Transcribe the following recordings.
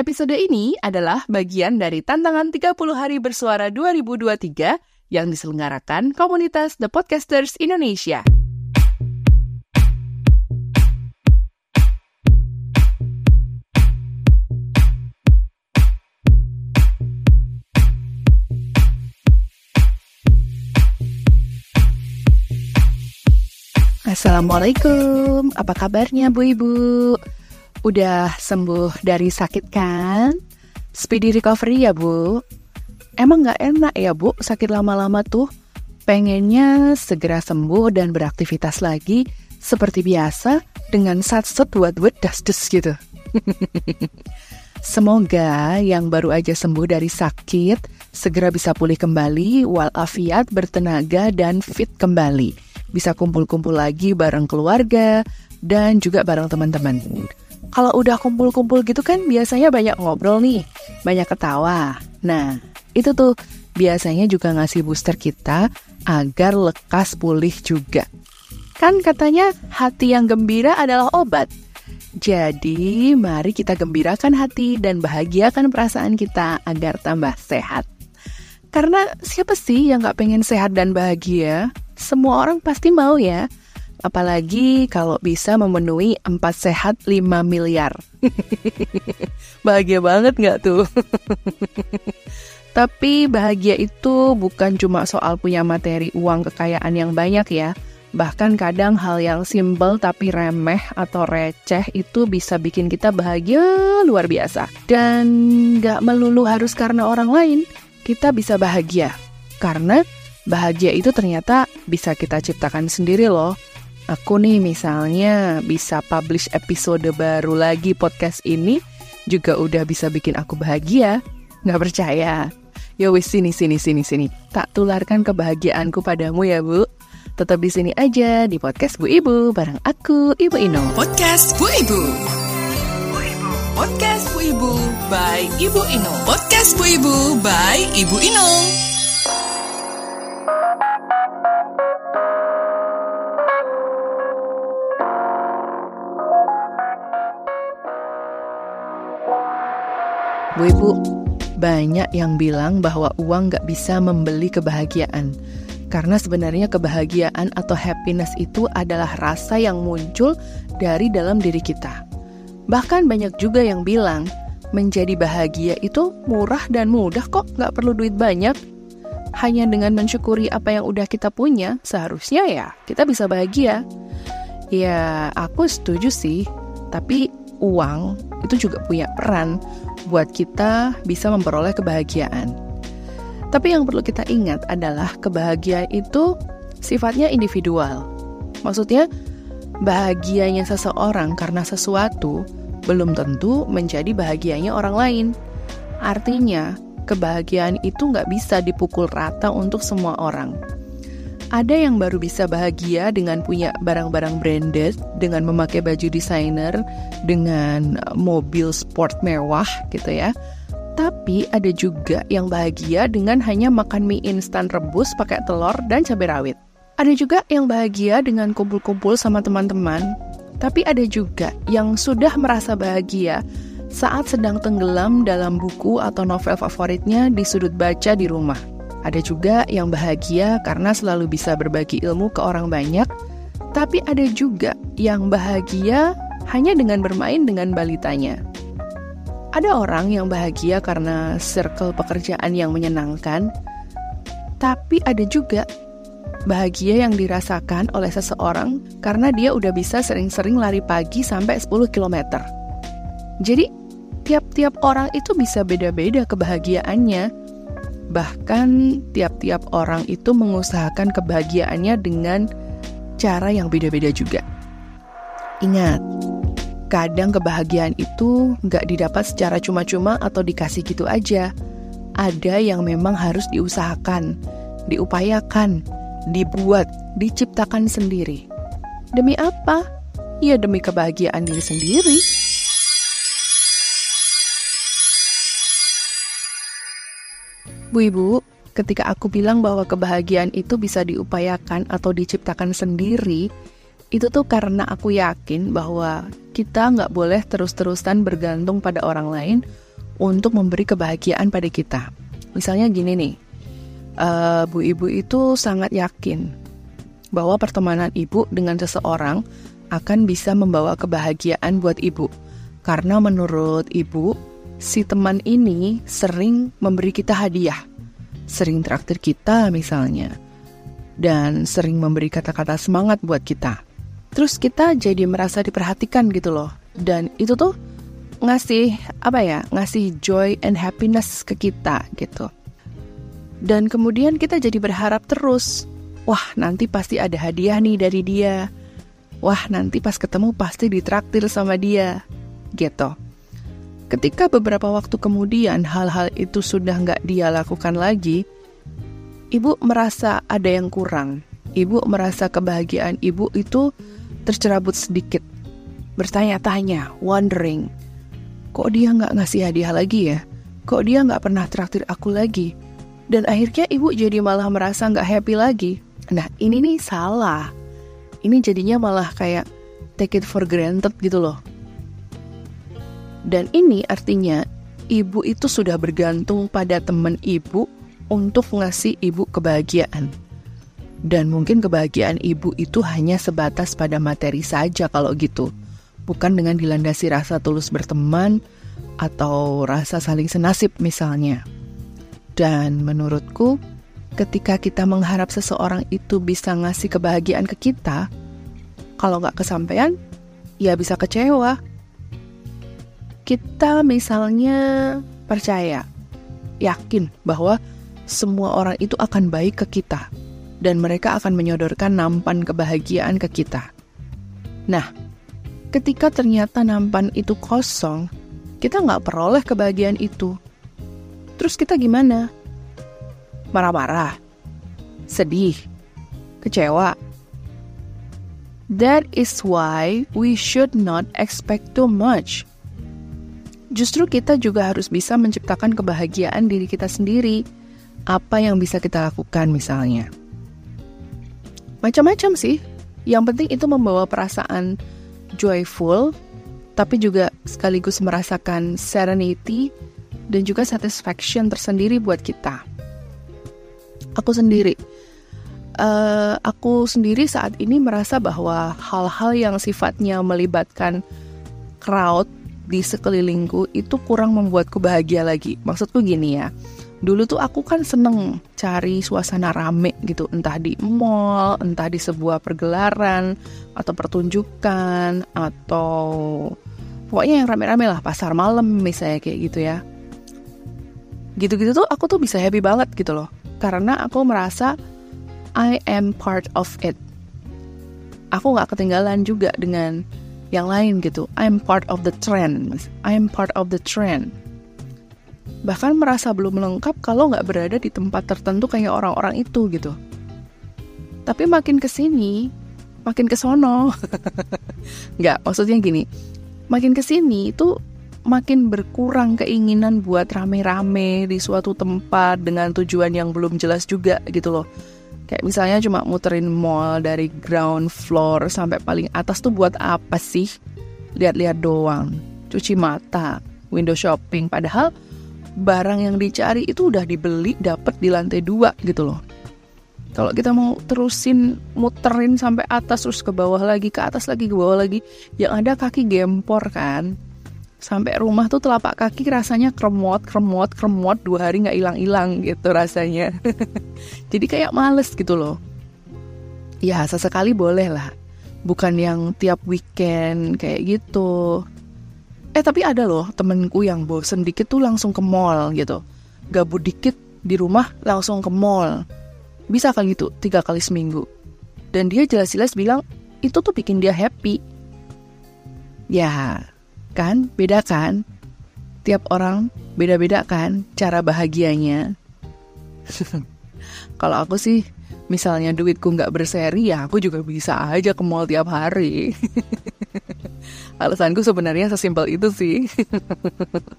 Episode ini adalah bagian dari tantangan 30 hari bersuara 2023 yang diselenggarakan komunitas The Podcasters Indonesia. Assalamualaikum, apa kabarnya Bu Ibu? Udah sembuh dari sakit kan? Speedy recovery ya Bu? Emang gak enak ya Bu sakit lama-lama tuh? Pengennya segera sembuh dan beraktivitas lagi seperti biasa dengan sat-set wad-wad das-des gitu. Semoga yang baru aja sembuh dari sakit segera bisa pulih kembali walafiat, bertenaga, dan fit kembali bisa kumpul-kumpul lagi bareng keluarga dan juga bareng teman-teman. Kalau udah kumpul-kumpul gitu kan biasanya banyak ngobrol nih, banyak ketawa. Nah, itu tuh biasanya juga ngasih booster kita agar lekas pulih juga. Kan katanya hati yang gembira adalah obat. Jadi, mari kita gembirakan hati dan bahagiakan perasaan kita agar tambah sehat. Karena siapa sih yang gak pengen sehat dan bahagia? semua orang pasti mau ya. Apalagi kalau bisa memenuhi 4 sehat 5 miliar. bahagia banget nggak tuh? Tapi bahagia itu bukan cuma soal punya materi uang kekayaan yang banyak ya. Bahkan kadang hal yang simpel tapi remeh atau receh itu bisa bikin kita bahagia luar biasa. Dan nggak melulu harus karena orang lain, kita bisa bahagia. Karena bahagia itu ternyata bisa kita ciptakan sendiri loh. Aku nih misalnya bisa publish episode baru lagi podcast ini juga udah bisa bikin aku bahagia. Nggak percaya? Ya wis sini sini sini sini. Tak tularkan kebahagiaanku padamu ya bu. Tetap di sini aja di podcast Bu Ibu bareng aku Ibu Ino. Podcast Bu Ibu. Podcast Bu Ibu by Ibu Ino. Podcast Bu Ibu by Ibu Ino. Bu Ibu, banyak yang bilang bahwa uang gak bisa membeli kebahagiaan. Karena sebenarnya kebahagiaan atau happiness itu adalah rasa yang muncul dari dalam diri kita. Bahkan banyak juga yang bilang, menjadi bahagia itu murah dan mudah kok, gak perlu duit banyak. Hanya dengan mensyukuri apa yang udah kita punya, seharusnya ya kita bisa bahagia. Ya, aku setuju sih, tapi uang itu juga punya peran buat kita bisa memperoleh kebahagiaan. Tapi yang perlu kita ingat adalah kebahagiaan itu sifatnya individual. Maksudnya, bahagianya seseorang karena sesuatu belum tentu menjadi bahagianya orang lain. Artinya, kebahagiaan itu nggak bisa dipukul rata untuk semua orang. Ada yang baru bisa bahagia dengan punya barang-barang branded, dengan memakai baju desainer, dengan mobil sport mewah gitu ya. Tapi ada juga yang bahagia dengan hanya makan mie instan rebus pakai telur dan cabai rawit. Ada juga yang bahagia dengan kumpul-kumpul sama teman-teman. Tapi ada juga yang sudah merasa bahagia saat sedang tenggelam dalam buku atau novel favoritnya di sudut baca di rumah. Ada juga yang bahagia karena selalu bisa berbagi ilmu ke orang banyak, tapi ada juga yang bahagia hanya dengan bermain dengan balitanya. Ada orang yang bahagia karena circle pekerjaan yang menyenangkan, tapi ada juga bahagia yang dirasakan oleh seseorang karena dia udah bisa sering-sering lari pagi sampai 10 km. Jadi, tiap-tiap orang itu bisa beda-beda kebahagiaannya Bahkan tiap-tiap orang itu mengusahakan kebahagiaannya dengan cara yang beda-beda juga. Ingat, kadang kebahagiaan itu nggak didapat secara cuma-cuma atau dikasih gitu aja. Ada yang memang harus diusahakan, diupayakan, dibuat, diciptakan sendiri. Demi apa? Ya demi kebahagiaan diri sendiri. Bu Ibu, ketika aku bilang bahwa kebahagiaan itu bisa diupayakan atau diciptakan sendiri, itu tuh karena aku yakin bahwa kita nggak boleh terus-terusan bergantung pada orang lain untuk memberi kebahagiaan pada kita. Misalnya gini nih, uh, Bu Ibu itu sangat yakin bahwa pertemanan Ibu dengan seseorang akan bisa membawa kebahagiaan buat Ibu. Karena menurut Ibu, si teman ini sering memberi kita hadiah. Sering traktir kita misalnya. Dan sering memberi kata-kata semangat buat kita. Terus kita jadi merasa diperhatikan gitu loh. Dan itu tuh ngasih apa ya ngasih joy and happiness ke kita gitu dan kemudian kita jadi berharap terus wah nanti pasti ada hadiah nih dari dia wah nanti pas ketemu pasti ditraktir sama dia gitu ketika beberapa waktu kemudian hal-hal itu sudah nggak dia lakukan lagi ibu merasa ada yang kurang ibu merasa kebahagiaan ibu itu tercerabut sedikit bertanya-tanya wondering kok dia nggak ngasih hadiah lagi ya? Kok dia nggak pernah traktir aku lagi? Dan akhirnya ibu jadi malah merasa nggak happy lagi. Nah ini nih salah. Ini jadinya malah kayak take it for granted gitu loh. Dan ini artinya ibu itu sudah bergantung pada teman ibu untuk ngasih ibu kebahagiaan. Dan mungkin kebahagiaan ibu itu hanya sebatas pada materi saja kalau gitu bukan dengan dilandasi rasa tulus berteman atau rasa saling senasib misalnya. Dan menurutku, ketika kita mengharap seseorang itu bisa ngasih kebahagiaan ke kita, kalau nggak kesampaian, ya bisa kecewa. Kita misalnya percaya, yakin bahwa semua orang itu akan baik ke kita, dan mereka akan menyodorkan nampan kebahagiaan ke kita. Nah, ketika ternyata nampan itu kosong, kita nggak peroleh kebahagiaan itu. Terus kita gimana? Marah-marah? Sedih? Kecewa? That is why we should not expect too much. Justru kita juga harus bisa menciptakan kebahagiaan diri kita sendiri. Apa yang bisa kita lakukan misalnya? Macam-macam sih. Yang penting itu membawa perasaan joyful, tapi juga sekaligus merasakan serenity dan juga satisfaction tersendiri buat kita. Aku sendiri, uh, aku sendiri saat ini merasa bahwa hal-hal yang sifatnya melibatkan crowd di sekelilingku itu kurang membuatku bahagia lagi. Maksudku gini ya, dulu tuh aku kan seneng cari suasana rame gitu entah di mall entah di sebuah pergelaran atau pertunjukan atau pokoknya yang rame-rame lah pasar malam misalnya kayak gitu ya gitu-gitu tuh aku tuh bisa happy banget gitu loh karena aku merasa I am part of it aku nggak ketinggalan juga dengan yang lain gitu I'm part of the trend I'm part of the trend bahkan merasa belum lengkap kalau nggak berada di tempat tertentu kayak orang-orang itu gitu. Tapi makin ke sini, makin kesono. nggak, maksudnya gini, makin ke sini itu makin berkurang keinginan buat rame-rame di suatu tempat dengan tujuan yang belum jelas juga gitu loh. Kayak misalnya cuma muterin mall dari ground floor sampai paling atas tuh buat apa sih? Lihat-lihat doang, cuci mata, window shopping. Padahal barang yang dicari itu udah dibeli dapat di lantai dua gitu loh kalau kita mau terusin muterin sampai atas terus ke bawah lagi ke atas lagi ke bawah lagi yang ada kaki gempor kan sampai rumah tuh telapak kaki rasanya kremot kremot kremot dua hari nggak hilang hilang gitu rasanya jadi kayak males gitu loh ya sesekali boleh lah bukan yang tiap weekend kayak gitu Eh tapi ada loh temenku yang bosen dikit tuh langsung ke mall gitu. Gabut dikit di rumah langsung ke mall. Bisa kali gitu tiga kali seminggu. Dan dia jelas-jelas bilang itu tuh bikin dia happy. Ya, kan? Beda kan? Tiap orang beda-beda kan cara bahagianya. Kalau aku sih misalnya duitku nggak berseri ya aku juga bisa aja ke mall tiap hari. Alasanku sebenarnya sesimpel itu sih.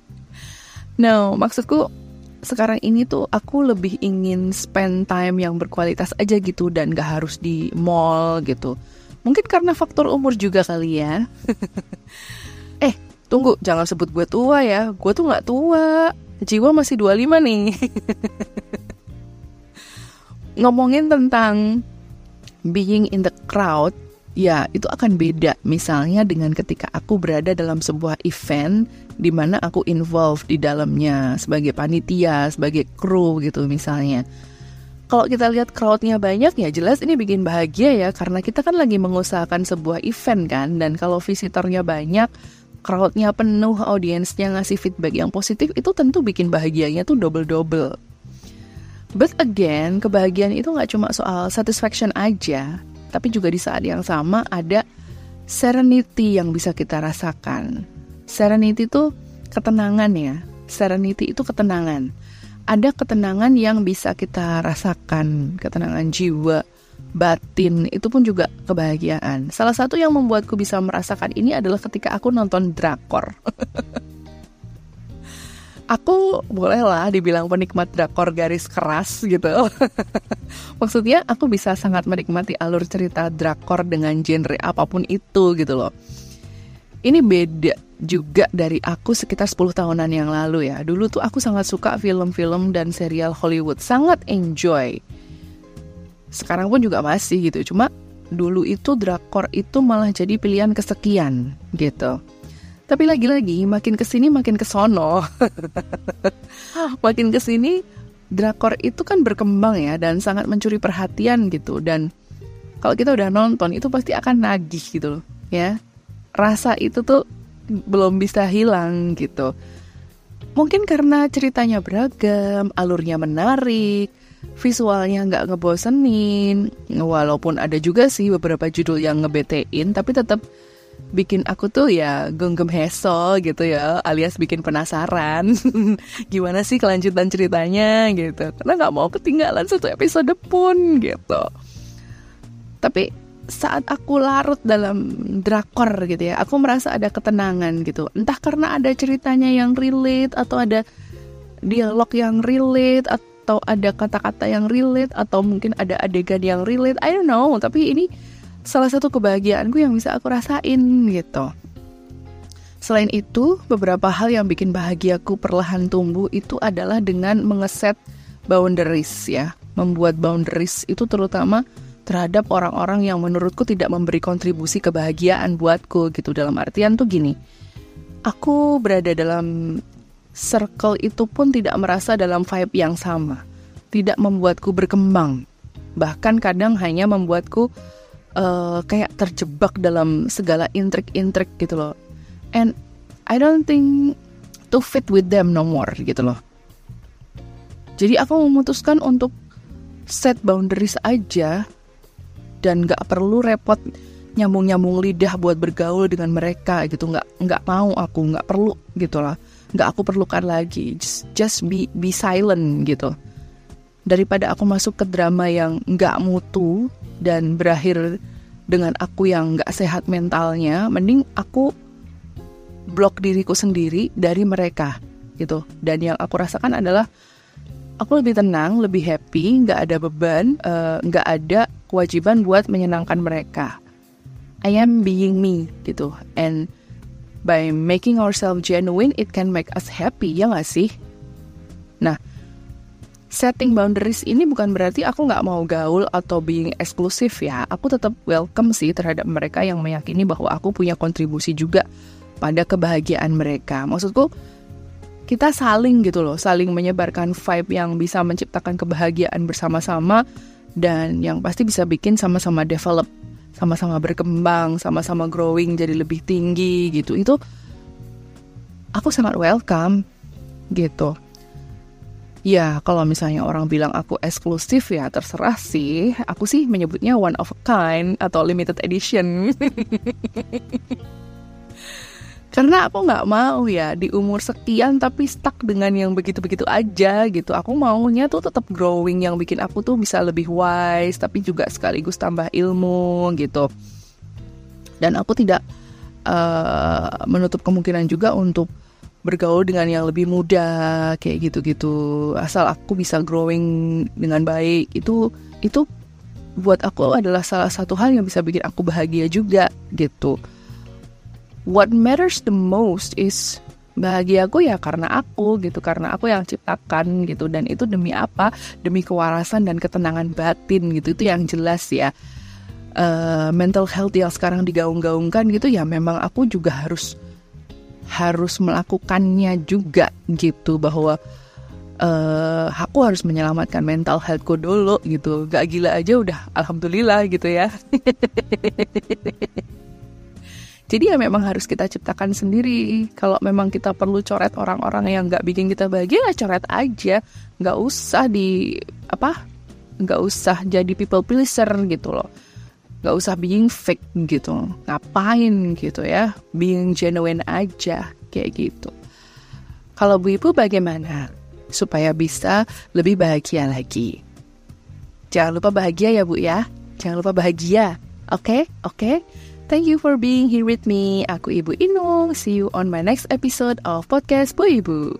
no, maksudku sekarang ini tuh aku lebih ingin spend time yang berkualitas aja gitu dan gak harus di mall gitu. Mungkin karena faktor umur juga kali ya. Eh, Tunggu, jangan sebut gue tua ya. Gue tuh nggak tua. Jiwa masih 25 nih. Ngomongin tentang being in the crowd, ya itu akan beda. Misalnya dengan ketika aku berada dalam sebuah event di mana aku involved di dalamnya sebagai panitia, sebagai kru gitu misalnya. Kalau kita lihat crowdnya banyak ya jelas ini bikin bahagia ya karena kita kan lagi mengusahakan sebuah event kan dan kalau visitornya banyak crowdnya penuh, audiensnya ngasih feedback yang positif, itu tentu bikin bahagianya tuh double-double. But again, kebahagiaan itu nggak cuma soal satisfaction aja, tapi juga di saat yang sama ada serenity yang bisa kita rasakan. Serenity itu ketenangan ya. Serenity itu ketenangan. Ada ketenangan yang bisa kita rasakan, ketenangan jiwa, batin itu pun juga kebahagiaan. Salah satu yang membuatku bisa merasakan ini adalah ketika aku nonton drakor. aku bolehlah dibilang penikmat drakor garis keras gitu. Maksudnya aku bisa sangat menikmati alur cerita drakor dengan genre apa pun itu gitu loh. Ini beda juga dari aku sekitar 10 tahunan yang lalu ya. Dulu tuh aku sangat suka film-film dan serial Hollywood, sangat enjoy sekarang pun juga masih gitu cuma dulu itu drakor itu malah jadi pilihan kesekian gitu. Tapi lagi-lagi makin ke sini makin kesono. Makin ke sini drakor itu kan berkembang ya dan sangat mencuri perhatian gitu. Dan kalau kita udah nonton itu pasti akan nagih gitu loh ya. Rasa itu tuh belum bisa hilang gitu. Mungkin karena ceritanya beragam alurnya menarik visualnya nggak ngebosenin. Walaupun ada juga sih beberapa judul yang ngebetein tapi tetap bikin aku tuh ya genggam heso gitu ya alias bikin penasaran. Gimana sih kelanjutan ceritanya gitu. Karena nggak mau ketinggalan satu episode pun gitu. Tapi saat aku larut dalam drakor gitu ya aku merasa ada ketenangan gitu. Entah karena ada ceritanya yang relate atau ada dialog yang relate atau atau ada kata-kata yang relate atau mungkin ada adegan yang relate I don't know tapi ini salah satu kebahagiaanku yang bisa aku rasain gitu Selain itu, beberapa hal yang bikin bahagiaku perlahan tumbuh itu adalah dengan mengeset boundaries ya. Membuat boundaries itu terutama terhadap orang-orang yang menurutku tidak memberi kontribusi kebahagiaan buatku gitu. Dalam artian tuh gini, aku berada dalam circle itu pun tidak merasa dalam vibe yang sama. Tidak membuatku berkembang. Bahkan kadang hanya membuatku uh, kayak terjebak dalam segala intrik-intrik gitu loh. And I don't think to fit with them no more gitu loh. Jadi aku memutuskan untuk set boundaries aja dan gak perlu repot nyambung-nyambung lidah buat bergaul dengan mereka gitu nggak nggak mau aku nggak perlu gitu lah nggak aku perlukan lagi. Just, just be be silent gitu. Daripada aku masuk ke drama yang nggak mutu dan berakhir dengan aku yang nggak sehat mentalnya mending aku blok diriku sendiri dari mereka gitu. Dan yang aku rasakan adalah aku lebih tenang lebih happy nggak ada beban eh, nggak uh, ada kewajiban buat menyenangkan mereka. I am being me gitu. And by making ourselves genuine, it can make us happy, ya nggak sih? Nah, setting boundaries ini bukan berarti aku nggak mau gaul atau being eksklusif ya. Aku tetap welcome sih terhadap mereka yang meyakini bahwa aku punya kontribusi juga pada kebahagiaan mereka. Maksudku, kita saling gitu loh, saling menyebarkan vibe yang bisa menciptakan kebahagiaan bersama-sama dan yang pasti bisa bikin sama-sama develop sama-sama berkembang, sama-sama growing jadi lebih tinggi gitu. Itu aku sangat welcome gitu. Ya, kalau misalnya orang bilang aku eksklusif ya terserah sih. Aku sih menyebutnya one of a kind atau limited edition. Karena aku nggak mau ya di umur sekian tapi stuck dengan yang begitu-begitu aja gitu. Aku maunya tuh tetap growing yang bikin aku tuh bisa lebih wise tapi juga sekaligus tambah ilmu gitu. Dan aku tidak uh, menutup kemungkinan juga untuk bergaul dengan yang lebih muda kayak gitu-gitu. Asal aku bisa growing dengan baik itu itu buat aku adalah salah satu hal yang bisa bikin aku bahagia juga gitu what matters the most is bahagia aku ya karena aku gitu karena aku yang ciptakan gitu. Dan itu demi apa? Demi kewarasan dan ketenangan batin gitu. Itu yang jelas ya. Uh, mental health yang sekarang digaung-gaungkan gitu ya memang aku juga harus harus melakukannya juga gitu. Bahwa uh, aku harus menyelamatkan mental healthku dulu gitu. Gak gila aja udah alhamdulillah gitu ya Jadi ya memang harus kita ciptakan sendiri. Kalau memang kita perlu coret orang-orang yang nggak bikin kita bahagia, ya coret aja. Nggak usah di apa? Nggak usah jadi people pleaser gitu loh. Nggak usah being fake gitu. Ngapain gitu ya? Being genuine aja kayak gitu. Kalau Bu Ibu bagaimana? Supaya bisa lebih bahagia lagi. Jangan lupa bahagia ya Bu ya. Jangan lupa bahagia. Oke? Okay? Oke? Okay? Thank you for being here with me. Aku Ibu Inung. See you on my next episode of Podcast Bu Ibu.